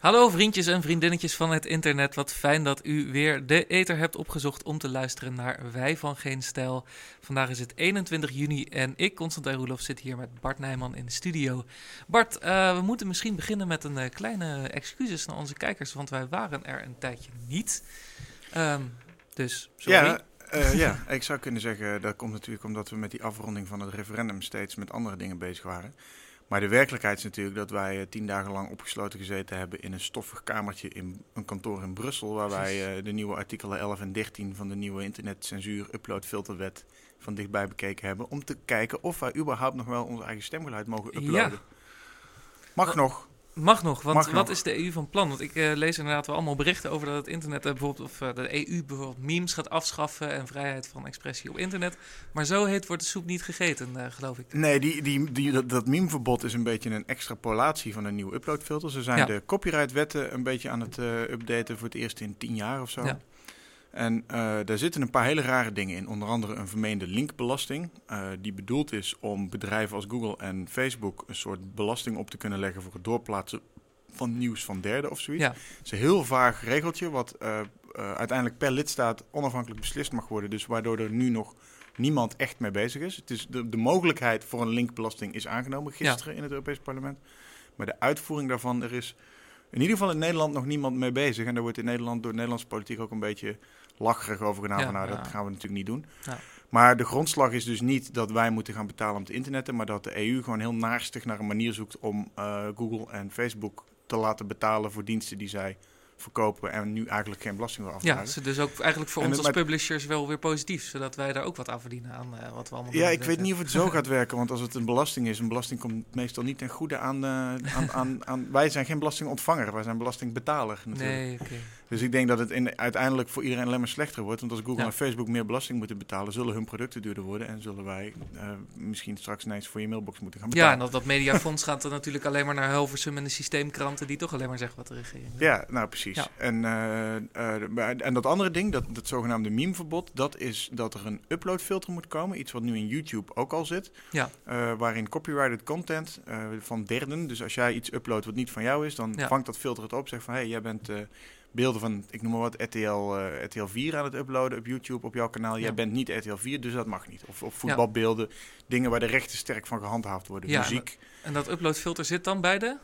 Hallo vriendjes en vriendinnetjes van het internet. Wat fijn dat u weer de ether hebt opgezocht om te luisteren naar Wij van Geen Stijl. Vandaag is het 21 juni en ik, Constantijn Roelof, zit hier met Bart Nijman in de studio. Bart, uh, we moeten misschien beginnen met een uh, kleine excuses naar onze kijkers, want wij waren er een tijdje niet. Um, dus, sorry. Ja, uh, ja, ik zou kunnen zeggen, dat komt natuurlijk omdat we met die afronding van het referendum steeds met andere dingen bezig waren. Maar de werkelijkheid is natuurlijk dat wij tien dagen lang opgesloten gezeten hebben in een stoffig kamertje in een kantoor in Brussel. Waar wij uh, de nieuwe artikelen 11 en 13 van de nieuwe internetcensuur uploadfilterwet van dichtbij bekeken hebben. Om te kijken of wij überhaupt nog wel ons eigen stemgeluid mogen uploaden. Ja. Mag nog. Mag nog, want Mag wat nog. is de EU van plan? Want ik uh, lees inderdaad wel allemaal berichten over dat het internet uh, bijvoorbeeld, of uh, de EU bijvoorbeeld memes gaat afschaffen en vrijheid van expressie op internet. Maar zo heet wordt de soep niet gegeten, geloof ik. Nee, die, die, die, dat, dat memeverbod is een beetje een extrapolatie van een nieuwe uploadfilter. Ze zijn Ja. de copyrightwetten een beetje aan het updaten voor het eerst in tien jaar of zo. Ja. En uh, daar zitten een paar hele rare dingen in. Onder andere een vermeende linkbelasting. Uh, die bedoeld is om bedrijven als Google en Facebook een soort belasting op te kunnen leggen voor het doorplaatsen van nieuws van derden of zoiets. Ja. Het is een heel vaag regeltje wat uh, uiteindelijk per lidstaat onafhankelijk beslist mag worden. Dus waardoor er nu nog niemand echt mee bezig is. Het is de, de mogelijkheid voor een linkbelasting is aangenomen gisteren ja. in het Europees Parlement. Maar de uitvoering daarvan, er is in ieder geval in Nederland nog niemand mee bezig. En daar wordt in Nederland door de Nederlandse politiek ook een beetje lacherig over gedaan. Ja, van, nou, ja. dat gaan we natuurlijk niet doen. Ja. Maar de grondslag is dus niet dat wij moeten gaan betalen om te internetten. Maar dat de EU gewoon heel naarstig naar een manier zoekt om uh, Google en Facebook te laten betalen voor diensten die zij verkopen en nu eigenlijk geen belasting wil afdragen. Ja, dus ook eigenlijk voor En ons als publishers wel weer positief, zodat wij daar ook wat aan verdienen aan eh, wat we allemaal Ja, ik weet niet of het zo gaat werken, want als het een belasting is, een belasting komt meestal niet ten goede aan, eh, aan, aan, aan... Wij zijn geen belastingontvanger, wij zijn belastingbetaler natuurlijk. Nee, oké. Dus ik denk dat het in, uiteindelijk voor iedereen alleen maar slechter wordt. Want als Google Ja. en Facebook meer belasting moeten betalen, zullen hun producten duurder worden. En zullen wij eh, misschien straks ineens voor je mailbox moeten gaan Ja, betalen. en dat, dat mediafonds gaat dan natuurlijk alleen maar naar Hilversum en de systeemkranten die toch alleen maar zeggen wat de regering wil. Ja, nou precies. Ja. En, eh, eh, en dat andere ding, dat, dat zogenaamde memeverbod, dat is dat er een uploadfilter moet komen. Iets wat nu in YouTube ook al zit. Ja. Waarin copyrighted content van derden, dus als jij iets uploadt wat niet van jou is, dan Ja. vangt dat filter het op. Zegt van, hé, hey, jij bent beelden van, ik noem maar wat, RTL, eh, RTL 4 aan het uploaden op YouTube, op jouw kanaal. Jij Ja. bent niet RTL 4, dus dat mag niet. Of, of voetbalbeelden, dingen waar de rechten sterk van gehandhaafd worden. Ja, Muziek. En dat uploadfilter zit dan bij de?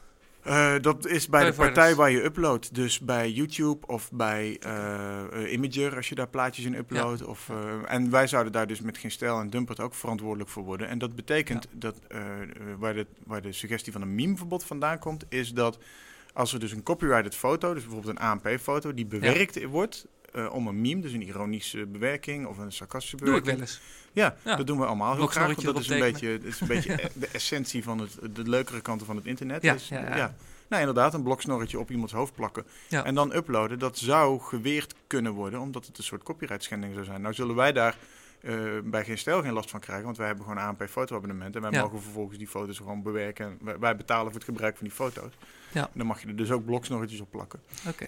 Eh, dat is bij de partij waar je uploadt. Dus bij YouTube of bij eh, Imager als je daar plaatjes in uploadt. Of, en wij zouden daar dus met geen stijl en Dumpert ook verantwoordelijk voor worden. En dat betekent dat waar, de, waar de suggestie van een memeverbod vandaan komt, is dat als er dus een copyrighted foto, dus bijvoorbeeld een ANP-foto, die bewerkt wordt eh, om een meme, dus een ironische bewerking of een sarcastische Doe ik bewerking. wel eens. Ja, Ja. dat doen we allemaal heel graag. Want dat is een beetje, dat is een beetje de essentie van het, de leukere kanten van het internet. Ja, Dus, ja, ja. Nou, inderdaad, een bloksnorretje op iemands hoofd plakken. En dan uploaden, dat zou geweerd kunnen worden, omdat het een soort copyright schending zou zijn. Nou zullen wij daar eh, bij geen stijl geen last van krijgen, want wij hebben gewoon een ANP fotoabonnement. En wij Ja. mogen vervolgens die foto's gewoon bewerken. En wij, wij betalen voor het gebruik van die foto's. Ja. En dan mag je er dus ook bloksnorretjes op plakken. Oké.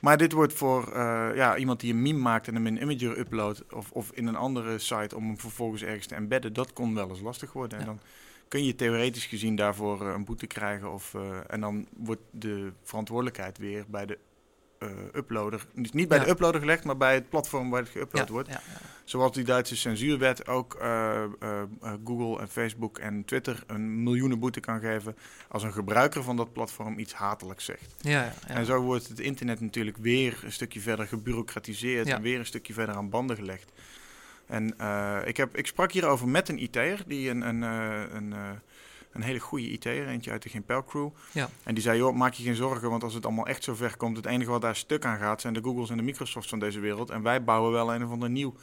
Maar dit wordt voor eh, ja, iemand die een meme maakt en hem in Imager uploadt of, of in een andere site om hem vervolgens ergens te embedden, dat kon wel eens lastig worden. En dan kun je theoretisch gezien daarvoor eh, een boete krijgen. Of, en dan wordt de verantwoordelijkheid weer bij de uploader, niet, niet bij Ja. de uploader gelegd, maar bij het platform waar het geüpload Ja, wordt. ja. Zoals die Duitse censuurwet ook eh, eh, eh, Google en Facebook en Twitter een miljoenen boete kan geven als een gebruiker van dat platform iets hatelijks zegt. Ja. En zo wordt het internet natuurlijk weer een stukje verder gebureaucratiseerd en weer een stukje verder aan banden gelegd. En eh, ik, heb, ik sprak hierover met een IT'er, die een, een, eh, een, eh, een hele goede IT'er, eentje uit de Gimpel crew. Ja. En die zei, joh, maak je geen zorgen, want als het allemaal echt zo ver komt, het enige wat daar stuk aan gaat, zijn de Googles en de Microsofts van deze wereld. En wij bouwen wel een of ander nieuw,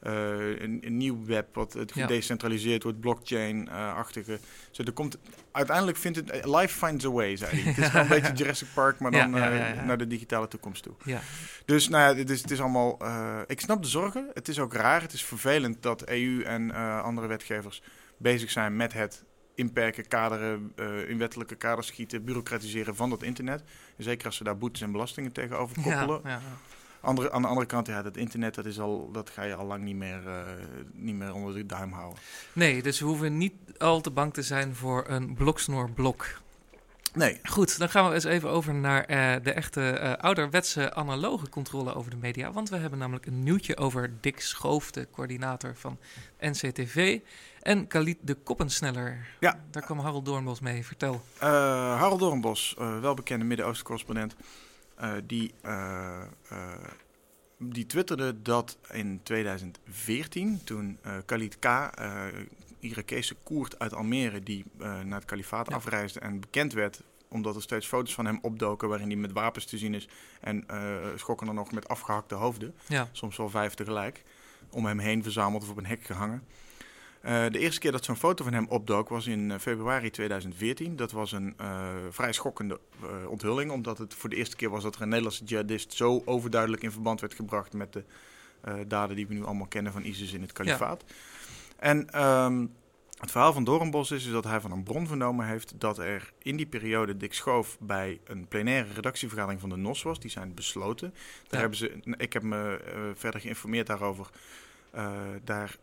eh, een, een nieuw web, wat het gedecentraliseerd wordt, blockchain-achtige. Dus er komt, uiteindelijk vindt het, eh, life finds a way, zei hij. Het is wel een beetje Jurassic Park, maar dan Ja, ja, eh, naar de digitale toekomst toe. ja. Dus nou ja, het is, het is allemaal. eh, ik snap de zorgen. Het is ook raar. Het is vervelend dat EU en eh, andere wetgevers bezig zijn met het inperken, kaderen, eh, in wettelijke kaders schieten, bureaucratiseren van dat internet. Zeker als ze daar boetes en belastingen tegenover koppelen. ja, ja. Andere, aan de andere kant, ja, dat internet, dat, is al, dat ga je al lang niet meer, uh, niet meer onder de duim houden. Nee, dus we hoeven niet al te bang te zijn voor een bloksnoorblok. Nee. Goed, dan gaan we eens even over naar uh, de echte uh, ouderwetse analoge controle over de media. Want we hebben namelijk een nieuwtje over Dick Schoof, de coördinator van NCTV. En Khalid de Koppensneller. Ja. Daar kwam Harold Doornbos mee. Vertel. Uh, Harold Doornbos, welbekende Midden-Oosten correspondent. die, die twitterde dat in 2014, toen Khalid K Irakese Koert uit Almere die uh, naar het kalifaat afreisde en bekend werd omdat er steeds foto's van hem opdoken waarin hij met wapens te zien is en uh, schokken er nog met afgehakte hoofden, ja. soms wel vijf tegelijk, om hem heen verzameld of op een hek gehangen. Uh, de eerste keer dat zo'n foto van hem opdook was in februari 2014. Dat was een vrij schokkende onthulling, omdat het voor de eerste keer was dat er een Nederlandse jihadist zo overduidelijk in verband werd gebracht met de daden die we nu allemaal kennen van ISIS in het kalifaat. Ja. En um, het verhaal van Doornbos is, is dat hij van een bron vernomen heeft dat er in die periode Dick Schoof bij een plenaire redactievergadering van de NOS was. Die zijn besloten. Daar Ja. hebben ze, ik heb me uh, verder geïnformeerd daarover. Uh, daar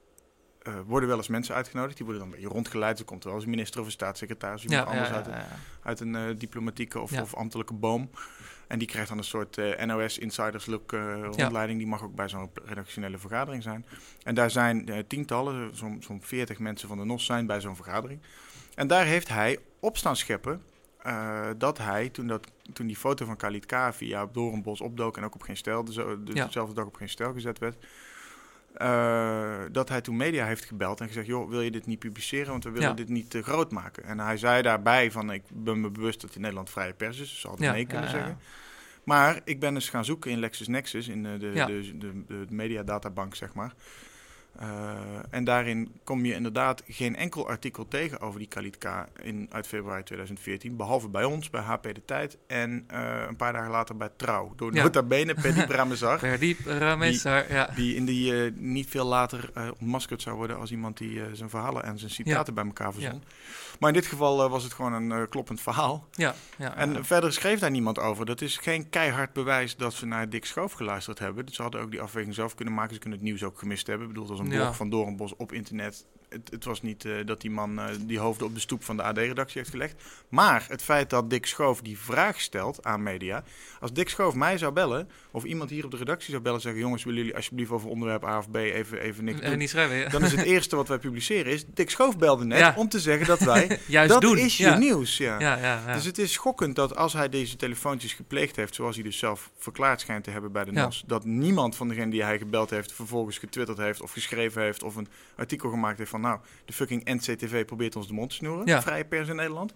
uh, worden wel eens mensen uitgenodigd. Die worden dan een beetje rondgeleid. Er komt wel eens een minister of een staatssecretaris. Iemand Ja, anders ja, uit, een, ja. uit een diplomatieke of, of ambtelijke boom. En die krijgt dan een soort uh, NOS Insiders Look uh, rondleiding. Die mag ook bij zo'n redactionele vergadering zijn. En daar zijn uh, tientallen, zo'n zo 40 mensen van de NOS zijn bij zo'n vergadering. En daar heeft hij op staan scheppen dat hij, toen, dat, toen die foto van Khalid K. via Doornbos opdook en ook op geen stijl, de, de, Ja. dezelfde dag op geen stijl gezet werd, uh, dat hij toen media heeft gebeld en gezegd: joh, wil je dit niet publiceren, want we willen Ja. dit niet te groot maken. En hij zei daarbij van: ik ben me bewust dat in Nederland vrije pers is, dus zal het Ja, nee kunnen ja, ja. zeggen. Maar ik ben eens gaan zoeken in LexisNexis, in uh, de, Ja. de, de, de mediadatabank, zeg maar. Uh, en daarin kom je inderdaad geen enkel artikel tegen over die Khalid K. In, uit februari 2014. Behalve bij ons, bij HP De Tijd. En uh, een paar dagen later bij Trouw. Door Ja. nota bene. Verdiep Ramesar, ja. Die in die uh, niet veel later ontmaskerd zou worden als iemand die zijn verhalen en zijn citaten bij elkaar verzon. Maar in dit geval was het gewoon een kloppend verhaal. Ja, ja, En verder schreef daar niemand over. Dat is geen keihard bewijs dat ze naar Dick Schoof geluisterd hebben. Ze hadden ook die afweging zelf kunnen maken. Ze kunnen het nieuws ook gemist hebben. Ik bedoel, een Ja. blog van Doornbos op internet. Het, het was niet uh, dat die man uh, die hoofden op de stoep van de AD-redactie heeft gelegd. Maar het feit dat Dick Schoof die vraag stelt aan media. Als Dick Schoof mij zou bellen, of iemand hier op de redactie zou bellen en zeggen... jongens, willen jullie alsjeblieft over onderwerp A of B even, even niks En doen? niet schrijven, ja. Dan is het eerste wat wij publiceren is... Dick Schoof belde net Ja. om te zeggen dat wij... Juist dat doen. is je ja. nieuws, ja. Dus het is schokkend dat als hij deze telefoontjes gepleegd heeft, zoals hij dus zelf verklaard schijnt te hebben bij de. NOS, dat niemand van degenen die hij gebeld heeft, vervolgens getwitterd heeft of geschreven heeft of een artikel gemaakt heeft van nou, de fucking NCTV probeert ons de mond te snoeren, Ja. vrije pers in Nederland.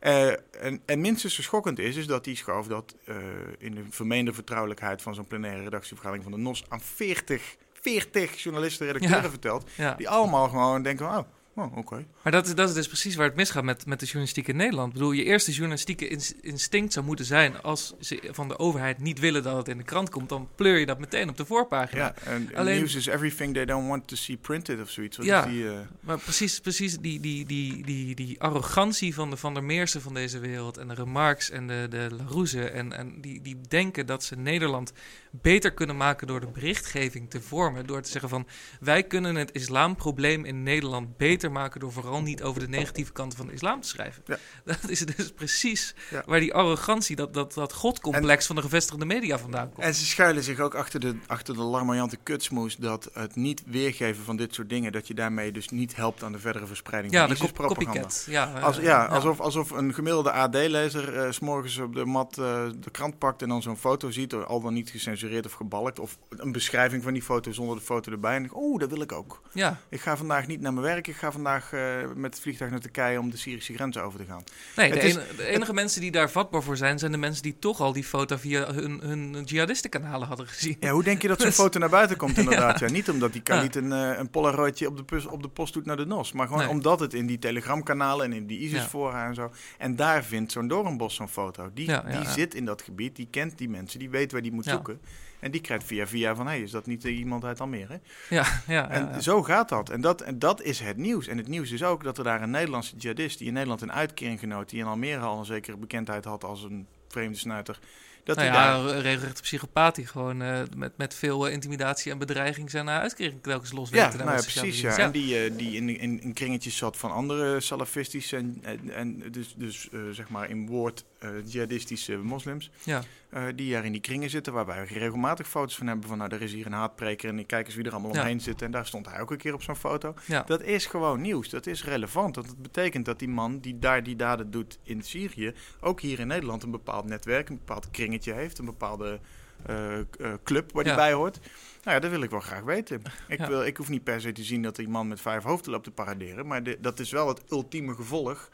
Eh, en, en minstens zo schokkend is, is dat die schoof dat eh, in de vermeende vertrouwelijkheid van zo'n plenaire redactievergadering van de NOS aan 40, 40 journalisten, redacteuren Ja. vertelt, ja. die allemaal gewoon denken, oh, oh oké. Maar dat, is- dat is dus precies waar het misgaat met, met de journalistiek in Nederland. Ik bedoel, je eerste journalistieke ins- instinct zou moeten zijn... als ze van de overheid niet willen dat het in de krant komt... dan pleur je dat meteen op de voorpagina. Ja, en en Alleen- news is everything they don't want to see printed of zoiets. Wat Ja. is die, eh, Maar precies, precies die, die, die, die, die arrogantie van de Van der Meersen van deze wereld... en de Remarques en de, de Larousse... En, en die, die denken dat ze Nederland beter kunnen maken... door de berichtgeving te vormen. Door te zeggen van... wij kunnen het islamprobleem in Nederland beter maken... door vooral niet over de negatieve kanten van de islam te schrijven. Ja. Dat is dus precies Ja. waar die arrogantie... dat, dat, dat godcomplex van de gevestigde media vandaan komt. En ze schuilen zich ook achter de, achter de larmoyante kutsmoes dat het niet weergeven van dit soort dingen, dat je daarmee dus niet helpt aan de verdere verspreiding ja, van de copycat. Ja, eh, Als, ja, Alsof, alsof een gemiddelde AD-lezer eh, s s'morgens op de mat eh, de krant pakt en dan zo'n foto ziet, al dan niet gecensureerd of gebalkt, of een beschrijving van die foto zonder de foto erbij. En oeh, dat wil ik ook. Ja, Ik ga vandaag niet naar mijn werk, ik ga vandaag eh, met het vliegtuig naar Turkije om de Syrische grens over te gaan. Nee, de, is- ene- de enige mensen die daar vatbaar voor zijn, zijn de mensen die toch al die foto via hun, hun jihadistenkanalen hadden gezien. Ja, hoe denk je dat zo'n foto naar buiten komt inderdaad? Ja. Ja. niet omdat die kan niet een, eh, een polaroidje op de, pus- op de post doet naar de NOS. Maar gewoon Nee. omdat het in die telegramkanalen en in die Ja. ISIS-fora en zo. En daar vindt zo'n Doornbos zo'n foto. Die, die zit in dat gebied, die kent die mensen, die weet waar die moet zoeken. En die krijgt via via van, hé, hey, is dat niet eh, iemand uit Almere? Ja, ja, En ja, ja. zo gaat dat. En, dat. en dat is het nieuws. En het nieuws is ook dat er daar een Nederlandse jihadist... die in Nederland een uitkering genoot... die in Almere al een zekere bekendheid had als een vreemde snuiter... Dat nou hij ja, daar- een regelrechte psychopaat die gewoon eh, met, met veel eh, intimidatie en bedreiging zijn uh, uitkering telkens los ja, nou ja, precies. Ja. En die, die in, in, in kringetjes zat van andere salafistische en, en, en dus, dus zeg maar in woord jihadistische moslims. Ja. eh, die daar in die kringen zitten, waar wij regelmatig foto's van hebben van nou, er is hier een haatpreker en ik kijk eens wie er allemaal omheen zit. En daar stond hij ook een keer op zo'n foto. Ja. Dat is gewoon nieuws, dat is relevant. Dat het betekent dat die man die daar die daden doet in Syrië, ook hier in Nederland een bepaald netwerk, een bepaald kringetje heeft, een bepaalde eh, eh, club waar die bij hoort. Nou ja, dat wil ik wel graag weten. Ik, Ja. wil, ik hoef niet per se te zien dat die man met vijf hoofden loopt te paraderen, maar de- dat is wel het ultieme gevolg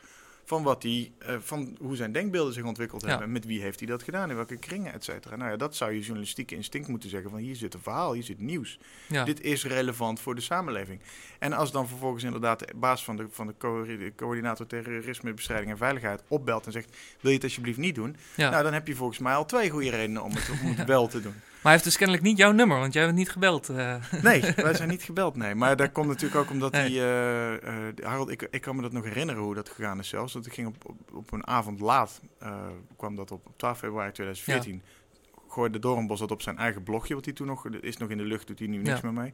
van, wat die, eh, van hoe zijn denkbeelden zich ontwikkeld hebben. Met wie heeft hij dat gedaan, in welke kringen, et cetera. Nou ja, dat zou je journalistieke instinct moeten zeggen van hier zit een verhaal, hier zit nieuws. Dit is relevant voor de samenleving. En als dan vervolgens inderdaad de baas van de, van de co- de coördinator terrorisme, bestrijding en veiligheid opbelt en zegt: Wil je het alsjeblieft niet doen? Nou, dan heb je volgens mij al twee goede redenen om het, om het wel te doen. Maar hij heeft dus kennelijk niet jouw nummer, want jij bent niet gebeld. eh. Nee, wij zijn niet gebeld, nee. Maar dat komt natuurlijk ook omdat Nee. die... eh, eh, Harold, ik, ik kan me dat nog herinneren hoe dat gegaan is zelfs. Want ik ging op, op, op een avond laat, kwam dat op, op 12 februari 2014... gooide Doornbos dat op zijn eigen blogje, wat hij toen nog... is nog in de lucht, doet hij nu niks Ja. meer mee.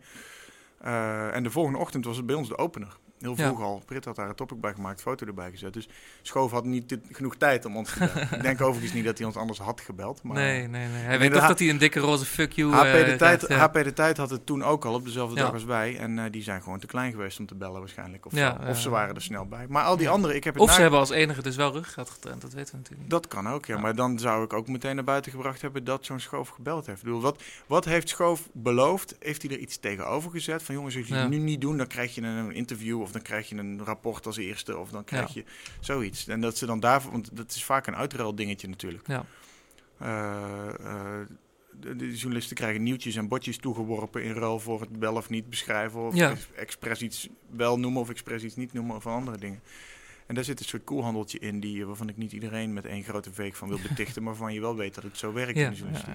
En de volgende ochtend was het bij ons de opener. Heel Ja. vroeg al. Brit had daar een topic bij gemaakt, foto erbij gezet. Dus Schoof had niet dit- genoeg tijd om ons te bellen. ik denk overigens niet dat hij ons anders had gebeld. Maar nee, nee, nee. Hij weet toch dat hij een dikke roze fuck you HP, eh, de tijd, krijgt, ja. HP de Tijd had het toen ook al op dezelfde Ja. dag als wij. En eh, die zijn gewoon te klein geweest om te bellen waarschijnlijk. Of, Ja, of ze waren er snel bij. Maar al die Ja. anderen, ik heb het Of ze hebben als enige dus wel ruggraat getraind, dat weten we natuurlijk niet. Dat kan ook, ja. Maar dan zou ik ook meteen naar buiten gebracht hebben dat zo'n Schoof gebeld heeft. Ik bedoel, wat, wat heeft Schoof beloofd? Heeft hij er iets tegenover gezet? Van jongens, als je het nu niet doen, dan krijg je een interview of dan krijg je een rapport als eerste of dan krijg Ja. je zoiets. En dat ze dan daarvoor, want dat is vaak een uitruil dingetje natuurlijk. Ja. Eh, eh, de, de journalisten krijgen nieuwtjes en botjes toegeworpen in ruil voor het wel of niet beschrijven. Of Ja. ex- expres iets wel noemen of expres iets niet noemen of andere dingen. En daar zit een soort koelhandeltje in die, waarvan ik niet iedereen met één grote veek van wil betichten, maar waarvan je wel weet dat het zo werkt Ja, in de journalistiek.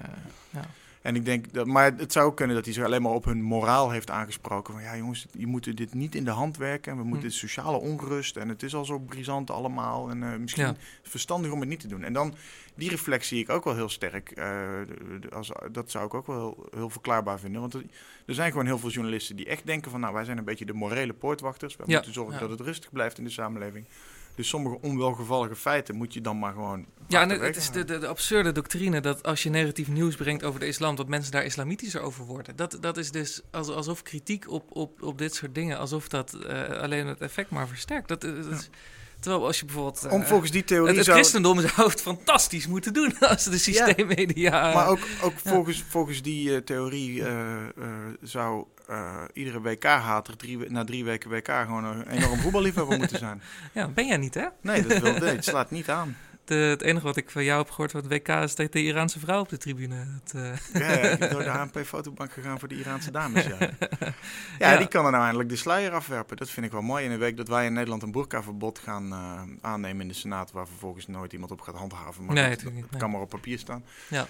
ja. En ik denk dat, maar het zou ook kunnen dat hij zich alleen maar op hun moraal heeft aangesproken. Van ja, jongens, je moet dit niet in de hand werken. En we moeten Hm. sociale onrust. En het is al zo brisant allemaal. En eh, misschien Ja. verstandig om het niet te doen. En dan, die reflex zie ik ook wel heel sterk. eh, als, dat zou ik ook wel heel, heel verklaarbaar vinden. Want er, er zijn gewoon heel veel journalisten die echt denken van... nou, wij zijn een beetje de morele poortwachters. We Ja. moeten zorgen Ja. dat het rustig blijft in de samenleving. Dus sommige onwelgevallige feiten moet je dan maar gewoon... Ja, en het, is de, de, de absurde doctrine dat als je negatief nieuws brengt over de islam, dat mensen daar islamitischer over worden. Dat, dat is dus als, alsof kritiek op, op, op dit soort dingen, alsof dat eh, alleen het effect maar versterkt. Dat, dat is, terwijl als je bijvoorbeeld... eh, Om volgens die theorie het, het zou... christendom zou het fantastisch moeten doen als de systeemmedia... Maar ook, ook volgens, volgens die eh, theorie eh, eh, zou eh, iedere WK-hater drie, na drie weken WK gewoon een enorm voetballiefhebber moeten zijn. Ja, ben jij niet, hè? Nee, dat wil, nee, het slaat niet aan. De, het enige wat ik van jou heb gehoord van het WK is dat de Iraanse vrouw op de tribune... Het, eh, Ja, ja, ik ben door de HNP-fotobank gegaan voor de Iraanse dames. Ja. Ja, Ja. die kan er nou eindelijk de sluier afwerpen. Dat vind ik wel mooi. In een week dat wij in Nederland een burkaverbod gaan eh, aannemen in de Senaat... waar vervolgens nooit iemand op gaat handhaven. Maar Nee, dat, niet, nee. kan maar op papier staan. Ja.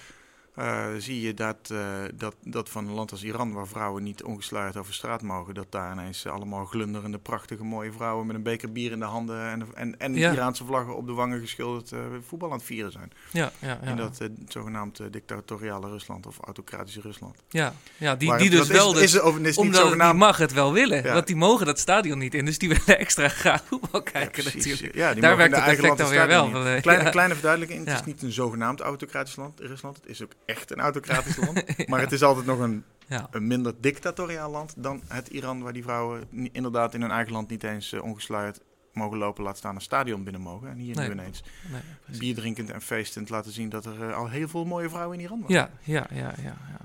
Eh, zie je dat, eh, dat, dat van een land als Iran, waar vrouwen niet ongesluierd over straat mogen, dat daar ineens allemaal glunderende, prachtige, mooie vrouwen met een beker bier in de handen en, en, en Ja. Iraanse vlaggen op de wangen geschilderd eh, voetbal aan het vieren zijn. ja, ja, ja. In dat zogenaamd dictatoriale Rusland of autocratische Rusland. ja, ja, die, die dus wel... is, dus, is, Omdat die zogenaamd... mag het wel willen. Ja. Want die mogen dat stadion niet in. Dus die willen extra graag voetbal kijken natuurlijk. Ja, die Daar werkt het eigen effect land dan weer wel. Kleine, kleine verduidelijking, het is niet een zogenaamd autocratisch land, Rusland. Het is ook echt een autocratisch land. Maar het is altijd nog een, Ja. een minder dictatoriaal land dan het Iran, waar die vrouwen inderdaad in hun eigen land niet eens eh, ongesluierd mogen lopen, laat staan een stadion binnen mogen. En hier Nee. nu ineens Nee, bier drinkend en feestend laten zien dat er eh, al heel veel mooie vrouwen in Iran waren. Ja, ja, ja, ja, ja.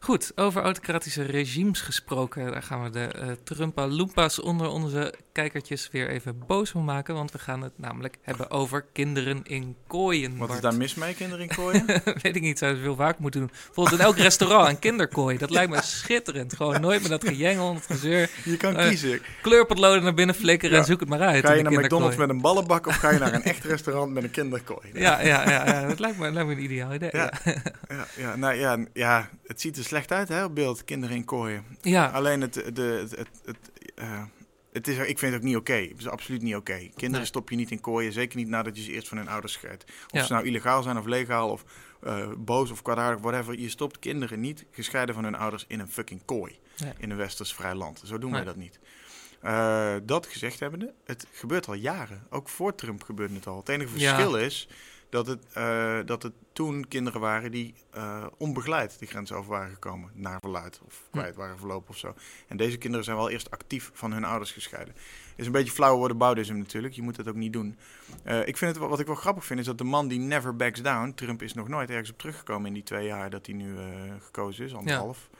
Goed, over autocratische regimes gesproken. Daar gaan we de eh Trumpa Loompas onder onze kijkertjes weer even boos van maken. Want we gaan het namelijk hebben over kinderen in kooien. Wat is daar mis mee, kinderen in kooien? Weet ik niet, zou ze veel vaak moeten doen. Bijvoorbeeld in elk restaurant een kinderkooi. Dat lijkt me schitterend. Gewoon nooit meer dat gejengel, dat gezeur. je kan Eh, kiezen. Kleurpotloden naar binnen flikkeren Ja. en zoek het maar uit. Ga je naar McDonald's met een ballenbak of ga je naar een echt restaurant met een kinderkooi? Ja, ja, ja, ja, dat lijkt me, lijkt me een ideaal idee. Ja. Ja, Ja, nou, ja, ja, het ziet er slecht uit hè, op beeld, kinderen in kooien. ja. Alleen het, de, het, het, het, eh, het is, ik vind het ook niet oké. Het is absoluut niet oké. Kinderen Nee. stop je niet in kooien. Zeker niet nadat je ze eerst van hun ouders scheidt. Of Ja. ze nou illegaal zijn of legaal of eh, boos of kwaadaardig, whatever. Je stopt kinderen niet gescheiden van hun ouders in een fucking kooi. Nee. In een westers vrij land. Zo doen Nee. wij dat niet. Eh, dat gezegd hebbende, het gebeurt al jaren. Ook voor Trump gebeurde het al. Het enige Ja. verschil is dat het, eh, dat het toen kinderen waren die eh, onbegeleid de grens over waren gekomen. Naar verluid of Hm. kwijt waren verlopen of zo. En deze kinderen zijn wel eerst actief van hun ouders gescheiden. Is een beetje flauw worden boudism natuurlijk. Je moet dat ook niet doen. Ik vind het, wat ik wel grappig vind is dat de man die never backs down. Trump is nog nooit ergens op teruggekomen in die twee jaar dat hij nu gekozen is, anderhalf. Eh,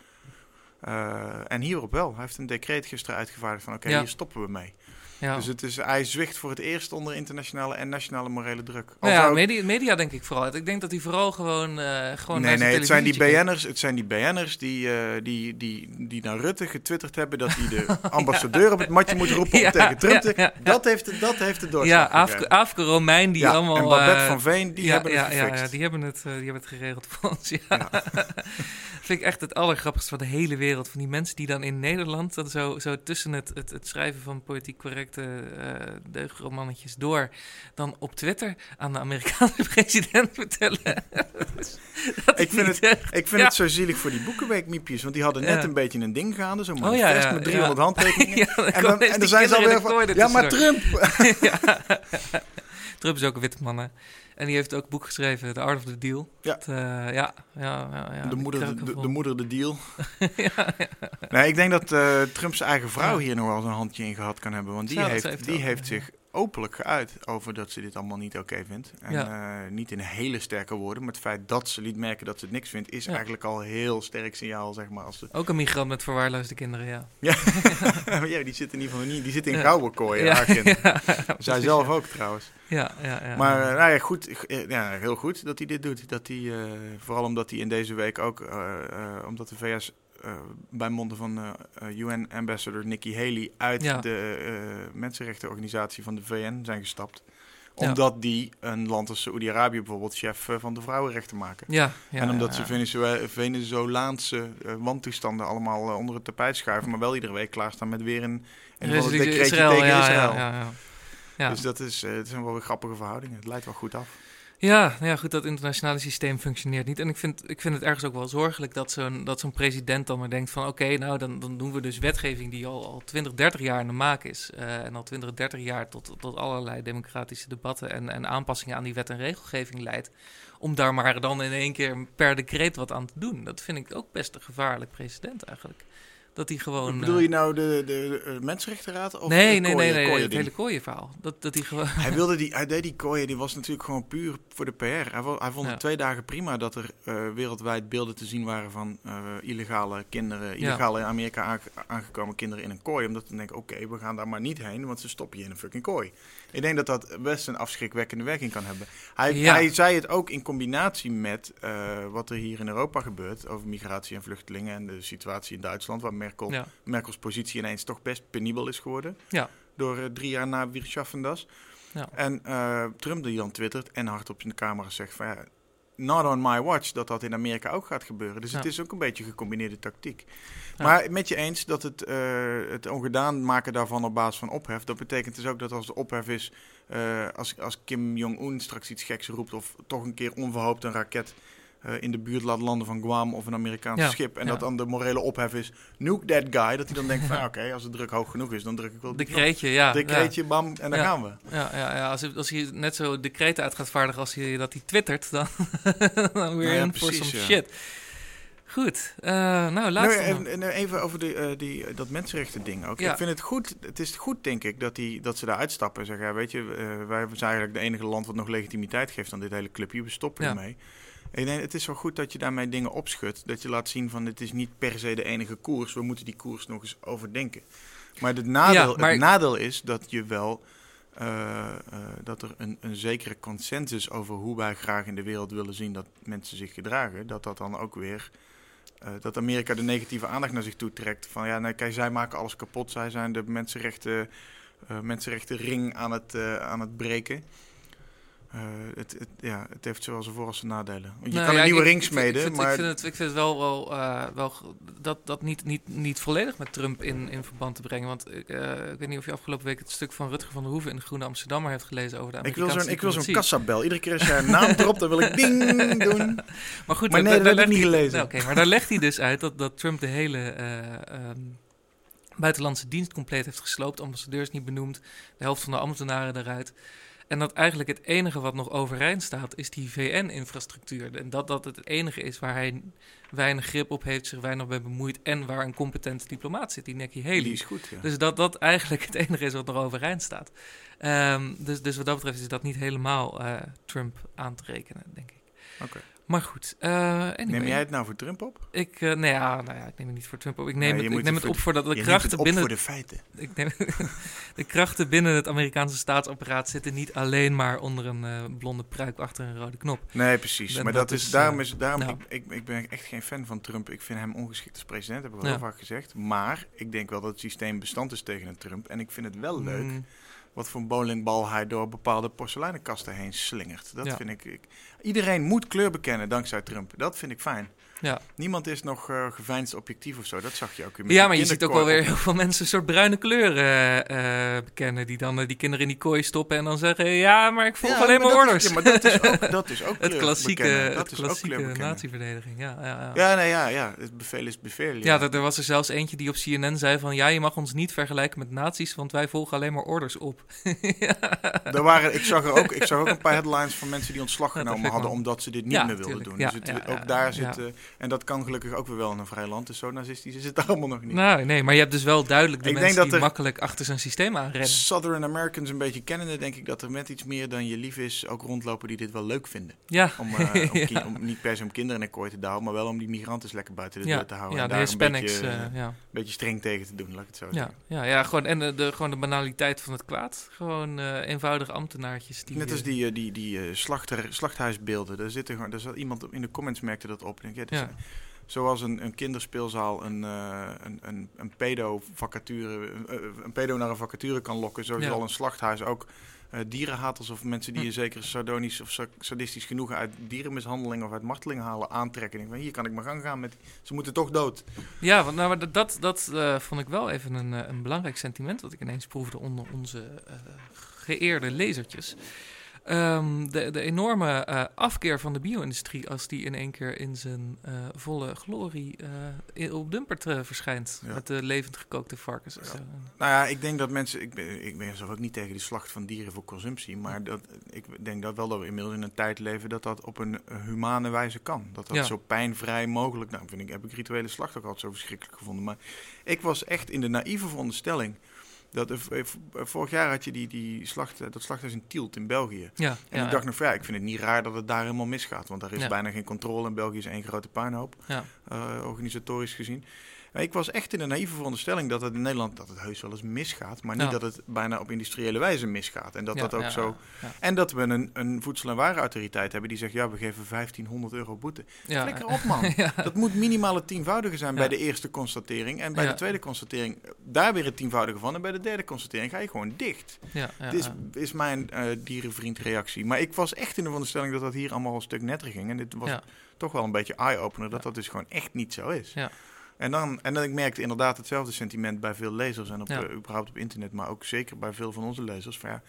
en hierop wel. Hij heeft een decreet gisteren uitgevaardigd van oké, Ja. hier stoppen we mee. Ja. Dus het is, hij zwicht voor het eerst onder internationale en nationale morele druk. Nou ja, media, media denk ik vooral. Ik denk dat hij vooral gewoon, eh gewoon nee, nee, het zijn die BN'ers, het zijn die BN'ers die, eh, die, die, die naar Rutte getwitterd hebben dat hij de ambassadeur op het matje moet roepen om tegen Trump. Dat, heeft, dat heeft de doorslag Ja, Afke, Romein, die allemaal... en Babette eh, van Veen, die hebben het ja, gefixt. ja, die hebben het, die hebben het geregeld voor ons. Ja. vind ik echt het allergrappigste van de hele wereld. Van die mensen die dan in Nederland dan zo, zo tussen het, het, het schrijven van politiek correcte eh deugdromannetjes door, dan op Twitter aan de Amerikaanse president vertellen. dat Ik vind het- echt- Ik vind Ja. het zo zielig voor die boekenweekmiepjes, want die hadden net Ja. een beetje een ding gaande, zo'n Oh, manifest ja, met 300 ja. handtekeningen. En dan, en dan zijn ze alweer van, ja, maar. Trump! Trump is ook een witte man, hè. En die heeft ook een boek geschreven, The Art of the Deal. Ja. Dat, eh, ja, ja, ja, ja, de, moeder, de, moeder de deal. ja, ja. Nee, ik denk dat eh Trump zijn eigen vrouw hier nog wel eens een handje in gehad kan hebben. Want die Zo, heeft, die heeft zich openlijk geuit over dat ze dit allemaal niet oké vindt. En Ja. eh, niet in hele sterke woorden, maar het feit dat ze liet merken dat ze het niks vindt, is Ja. eigenlijk al een heel sterk signaal, zeg maar. Als ze... Ook een migrant met verwaarloosde kinderen, ja. Maar ja, die zit in ieder geval niet, die zit in Ja. gouden kooien, ja, haar kinderen. ja, Zij zelf ja. ook trouwens. Ja, ja, ja. Maar eh, nou ja, goed, eh, ja, heel goed dat hij dit doet. Dat hij, vooral omdat hij in deze week ook, omdat de VS bij monden van eh, eh, UN-ambassador Nikki Haley uit Ja. de eh, mensenrechtenorganisatie van de VN zijn gestapt. Ja. Omdat die een land als Saoedi-Arabië bijvoorbeeld chef eh, van de vrouwenrechten maken. ja, ja, en omdat ja, ze Venezolaanse eh, wantoestanden allemaal eh, onder het tapijt schuiven, maar wel iedere week klaarstaan met weer een, een decreetje Israël, tegen ja, Israël. Dus dat is, eh, het zijn wel weer grappige verhoudingen. Het leidt wel goed af. Ja, nou ja, goed, dat internationale systeem functioneert niet. En ik vind, ik vind het ergens ook wel zorgelijk dat zo'n, dat zo'n president dan maar denkt van... oké, nou, dan, dan doen we dus wetgeving die al, al 20, 30 jaar in de maak is. eh, en al 20, 30 jaar tot, tot allerlei democratische debatten en, en aanpassingen aan die wet en regelgeving leidt. Om daar maar dan in één keer per decreet wat aan te doen. Dat vind ik ook best een gevaarlijk president eigenlijk. Dat hij gewoon... Bedoel eh, je nou de, de, de Mensenrechtenraad? Of nee, nee, kooien- nee, het hele kooienverhaal. Dat, dat hij gewoon... Hij, wilde die, hij deed die kooien, die was natuurlijk gewoon puur voor de PR. Hij, vond Ja. het twee dagen prima dat er eh, wereldwijd beelden te zien waren van eh, illegale kinderen, illegale in Amerika aange- aangekomen kinderen in een kooi. Omdat dan denk ik, oké, we gaan daar maar niet heen, want ze stoppen je in een fucking kooi. Ik denk dat dat best een afschrikwekkende werking kan hebben. Hij, Ja. hij zei het ook in combinatie met eh, wat er hier in Europa gebeurt over migratie en vluchtelingen en de situatie in Duitsland, waar Merkel Ja, Merkels positie ineens toch best penibel is geworden. Ja. Door eh, drie jaar na Wir schaffen das. Ja. En eh, Trump die dan twittert en hardop in de camera zegt van ja, not on my watch dat dat in Amerika ook gaat gebeuren. Dus het is ook een beetje gecombineerde tactiek. Maar met je eens dat het, eh, het ongedaan maken daarvan op basis van ophef, dat betekent dus ook dat als de ophef is, eh, als, als Kim Jong-un straks iets geks roept of toch een keer onverhoopt een raket eh, in de buurt laat landen van Guam of een Amerikaans Ja, schip. En ja. dat dan de morele ophef is, nuke that guy. Dat hij dan denkt van, ah, oké, als de druk hoog genoeg is, dan druk ik wel decreetje, ja. Decreetje, bam, en daar Ja. gaan we. Ja, ja, ja. Als, hij, als hij net zo decreten uit gaat vaardigen als hij dat hij twittert, dan, dan weer Nou in voor some shit. Goed, eh, nou laatste Nou, en, en even over de, eh, die, dat mensenrechten ding ook. Ja. Ik vind het goed, het is goed denk ik, dat, die, dat ze daar uitstappen en zeggen, ja, weet je, eh, wij zijn eigenlijk de enige land wat nog legitimiteit geeft aan dit hele clubje, we stoppen Ja. ermee. Ik denk, het is wel goed dat je daarmee dingen opschudt, dat je laat zien van, het is niet per se de enige koers, we moeten die koers nog eens overdenken. Maar het nadeel, maar- het nadeel is dat je wel, eh, eh, dat er een, een zekere consensus over hoe wij graag in de wereld willen zien dat mensen zich gedragen, dat dat dan ook weer eh, dat Amerika de negatieve aandacht naar zich toe trekt. Van ja, nee, kijk, zij maken alles kapot. Zij zijn de mensenrechten, eh mensenrechtenring aan het, eh, aan het breken. Eh, het, het, ja, het heeft zowel zijn voor- als zijn nadelen. Je Nou kan ja, een nieuwe ring smeden, ik vind, maar ik vind, het, ik vind het wel, wel, eh, wel dat, dat niet, niet, niet volledig met Trump in, in verband te brengen. Want ik, eh, ik weet niet of je afgelopen week het stuk van Rutger van der Hoeven in de Groene Amsterdammer heeft gelezen over de ik wil Amerikaanse zo'n ik wil zo'n diplomatie. kassabel. Iedere keer als jij een naam erop, dan wil ik ding doen. Maar goed, Maar nee, daar dat heb ik niet gelezen. Nou, Oké, maar daar legt hij dus uit dat, dat Trump de hele eh, ehm, buitenlandse dienst compleet heeft gesloopt. Ambassadeurs niet benoemd, de helft van de ambtenaren eruit. En dat eigenlijk het enige wat nog overeind staat, is die VN-infrastructuur. En dat dat het enige is waar hij weinig grip op heeft, zich weinig bij bemoeit. En waar een competente diplomaat zit, die Nikki Haley. Die is goed, ja. Dus dat dat eigenlijk het enige is wat nog overeind staat. Ehm, dus, dus wat dat betreft is dat niet helemaal eh, Trump aan te rekenen, denk ik. Oké. Maar goed. eh, anyway. Neem jij het nou voor Trump op? Ik, eh, nou, ja, nou ja, ik neem het niet voor Trump op. Ik neem Nee, het, ik neem het op voor dat de krachten het op binnen... voor de feiten. Ik neem, de krachten binnen het Amerikaanse staatsapparaat zitten niet alleen maar onder een eh, blonde pruik achter een rode knop. Nee, precies. En maar dat dat, is, daarom is daarom nou. ik, ik, ik ben echt geen fan van Trump. Ik vind hem ongeschikt als president, heb ik Ja. heel vaak gezegd. Maar ik denk wel dat het systeem bestand is tegen een Trump. En ik vind het wel leuk Mm, wat voor een bowlingbal hij door bepaalde porseleinenkasten heen slingert. Dat Ja. vind ik, ik. Iedereen moet kleur bekennen dankzij Trump. Dat vind ik fijn. ja. Niemand is nog eh geveinsd objectief of zo. Dat zag je ook in ja, maar je ziet ook wel weer heel veel mensen een soort bruine kleuren eh, eh, bekennen. Die dan die kinderen in die kooi stoppen en dan zeggen... Ja, maar ik volg alleen maar orders. Ja, maar dat is ook, dat is ook het klassieke, bekennen. Dat het is ook klassieke natieverdediging. Ja, ja, ja. Ja, nee, ja, ja. Het bevel is bevel. Ja, er, er was er zelfs eentje die op CNN zei van... ja, je mag ons niet vergelijken met nazi's... want wij volgen alleen maar orders op. Er waren, ik, zag er ook, ik zag ook een paar headlines van mensen die ontslag dat genomen hadden omdat ze dit niet Ja, meer wilden tuurlijk. doen. Ja, dus het, ook daar zit, eh, en dat kan gelukkig ook weer wel in een vrij land. Dus zo nazistisch is het allemaal nog niet. Nou, nee, maar je hebt dus wel duidelijk de Ik mensen dat die makkelijk achter zijn systeem aanrennen. Southern Americans een beetje kennende, denk ik dat er met iets meer dan je lief is ook rondlopen die dit wel leuk vinden. Ja, Om, eh, om, ki- Ja. om niet per se om kinderen in een kooi te houden, maar wel om die migranten lekker buiten de ja, deur te houden. ja en de daar een Hispanics. beetje, eh, ja. beetje streng tegen te doen, laat ik het zo Ja, zeggen. ja, ja, gewoon, en de, de, gewoon de banaliteit van het kwaad. Gewoon eenvoudige ambtenaartjes. Die, Net als die, die, die slachter, slachthuisbeelden. Daar, zitten gewoon, daar zat iemand in de comments merkte dat op. Ik Denk, ja, Ja. Zoals een, een kinderspeelzaal een, eh, een, een, een pedo-vacature, een, eh, een pedo naar een vacature kan lokken. Zo Ja. zal een slachthuis ook eh, dierenhaters of mensen die Hm. een zekere sardonisch of sa- sadistisch genoegen uit dierenmishandeling of uit marteling halen aantrekken. Ik denk, hier kan ik maar gang gaan met. Ze moeten toch dood. Ja, want nou, maar dat, dat, vond ik wel even een, een belangrijk sentiment... wat ik ineens proefde onder onze geëerde lezertjes. Ehm, de, de enorme eh, afkeer van de bio-industrie... als die in één keer in zijn eh, volle glorie eh, op Dumpert verschijnt... Ja. met de levend gekookte varkens. en Ja. Nou ja, ik denk dat mensen. Ik ben, ik ben zelf ook niet tegen de slacht van dieren voor consumptie. Maar dat, ik denk dat wel dat we inmiddels in een tijd leven dat dat op een humane wijze kan. Dat dat Ja. zo pijnvrij mogelijk. Nou, vind ik, heb ik rituele slacht ook altijd zo verschrikkelijk gevonden. Maar ik was echt in de naïeve veronderstelling. Dat er, v- v- vorig jaar had je die, die slacht, eh, dat slachthuis in Tielt in België. Ja, En ja, ik dacht nog, ja, ik vind het niet raar dat het daar helemaal misgaat. Want daar is Ja. bijna geen controle. In België is één grote puinhoop ja. eh, organisatorisch gezien. Maar ik was echt in een naïeve veronderstelling dat het in Nederland dat het heus wel eens misgaat, maar niet dat het bijna op industriële wijze misgaat. En dat dat ook zo. En dat we een, een voedsel- en warenautoriteit hebben die zegt: ja, we geven 1500 euro boete. Ja, Lekker op, man. Dat moet minimaal het tienvoudige zijn bij de eerste constatering. En bij de tweede constatering daar weer het tienvoudige van. En bij de derde constatering ga je gewoon dicht. Ja, Dit is, is mijn eh dierenvriend reactie. Maar ik was echt in de veronderstelling dat dat hier allemaal een stuk netter ging. En dit was toch wel een beetje eye-opener dat dat dus gewoon echt niet zo is. Ja. En dan, en dan ik merkte inderdaad hetzelfde sentiment bij veel lezers en op, Ja. eh, überhaupt op internet, maar ook zeker bij veel van onze lezers. Van ja,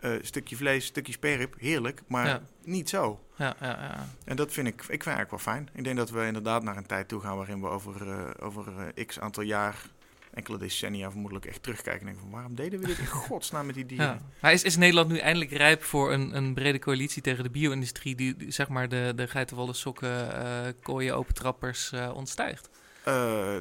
eh, stukje vlees, stukje sperrip, heerlijk, maar Ja. niet zo. Ja, ja, ja. En dat vind ik, ik vind eigenlijk wel fijn. Ik denk dat we inderdaad naar een tijd toe gaan waarin we over, eh, over x aantal jaar, enkele decennia vermoedelijk echt terugkijken en denken van waarom deden we dit in godsnaam met die dieren? Ja. Maar is, is Nederland nu eindelijk rijp voor een, een brede coalitie tegen de bio-industrie... die, die, zeg maar de, de geitenwolle sokken, kooien, opentrappers ontstijgt? Eh,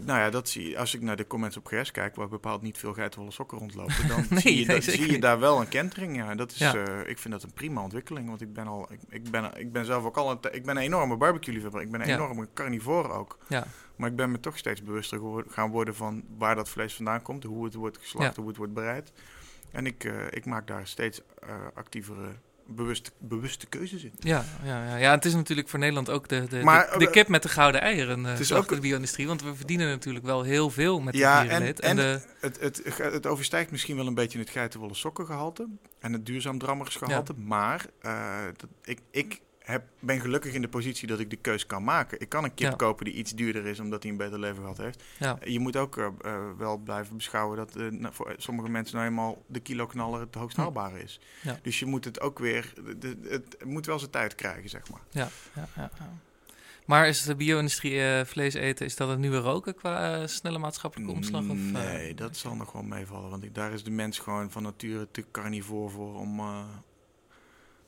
nou ja, dat zie je. Als ik naar de comments op GS kijk, waar bepaald niet veel geitenwolle sokken rondlopen, dan Nee, zie, je nee, dat, zie je daar wel een kentering. Ja, dat is, Ja. eh, ik vind dat een prima ontwikkeling, want ik ben al, ik, ik ben, ik ben zelf ook al, een, ik ben een enorme barbecue-liefhebber, ik ben een Ja. enorme carnivore ook. Ja, Maar ik ben me toch steeds bewuster gaan worden van waar dat vlees vandaan komt, hoe het wordt geslacht, hoe het wordt bereid. En ik, eh, ik maak daar steeds actievere bewuste, bewuste keuzes in. Ja, ja, ja, ja, het is natuurlijk voor Nederland ook de, de, Maar, de, de eh, kip met de gouden eieren. eh het is ook- de bio-industrie. Want we verdienen natuurlijk wel heel veel met Ja, de dierenleed. en- En, Het, het, het overstijgt misschien wel een beetje het geitenwolle sokkengehalte en het duurzaam drammersgehalte. Maar eh, dat, ik, ik heb, ben gelukkig in de positie dat ik de keus kan maken. Ik kan een kip Ja. kopen die iets duurder is omdat hij een beter leven gehad heeft. ja, Je moet ook eh, eh, wel blijven beschouwen dat eh, nou, voor sommige mensen nou eenmaal de kiloknaller het hoogst haalbare is. Ja. Dus je moet het ook weer, de- het moet wel zijn tijd krijgen, zeg maar. ja, ja. Maar is de bio-industrie eh, vlees eten, is dat een nieuwe roken qua eh, snelle maatschappelijke omslag? Of, eh, nee, dat zal nog wel meevallen. Want ik, daar is de mens gewoon van nature te carnivoor voor om, eh,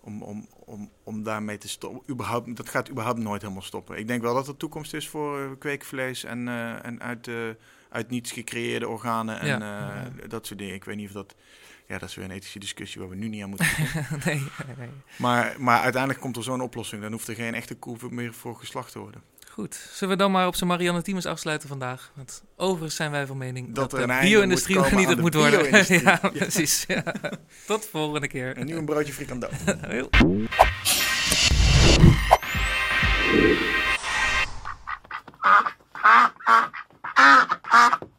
om, om, om, om daarmee te stoppen. Überhaupt, dat gaat überhaupt nooit helemaal stoppen. Ik denk wel dat er toekomst is voor eh, kweekvlees en, eh, en uit, eh, uit niets gecreëerde organen en Ja, ja. dat soort dingen. Ik weet niet of dat... Ja, dat is weer een ethische discussie waar we nu niet aan moeten. nee, nee. maar, maar uiteindelijk komt er zo'n oplossing. Dan hoeft er geen echte koe meer voor geslacht te worden. Goed, zullen we dan maar op zijn Marianne Thiemers afsluiten vandaag? Want overigens zijn wij van mening dat, de bio-industrie vernietigd moet, moet worden. ja, precies. Tot de volgende keer. En nu een broodje frikandel. Ah. ah, ah, ah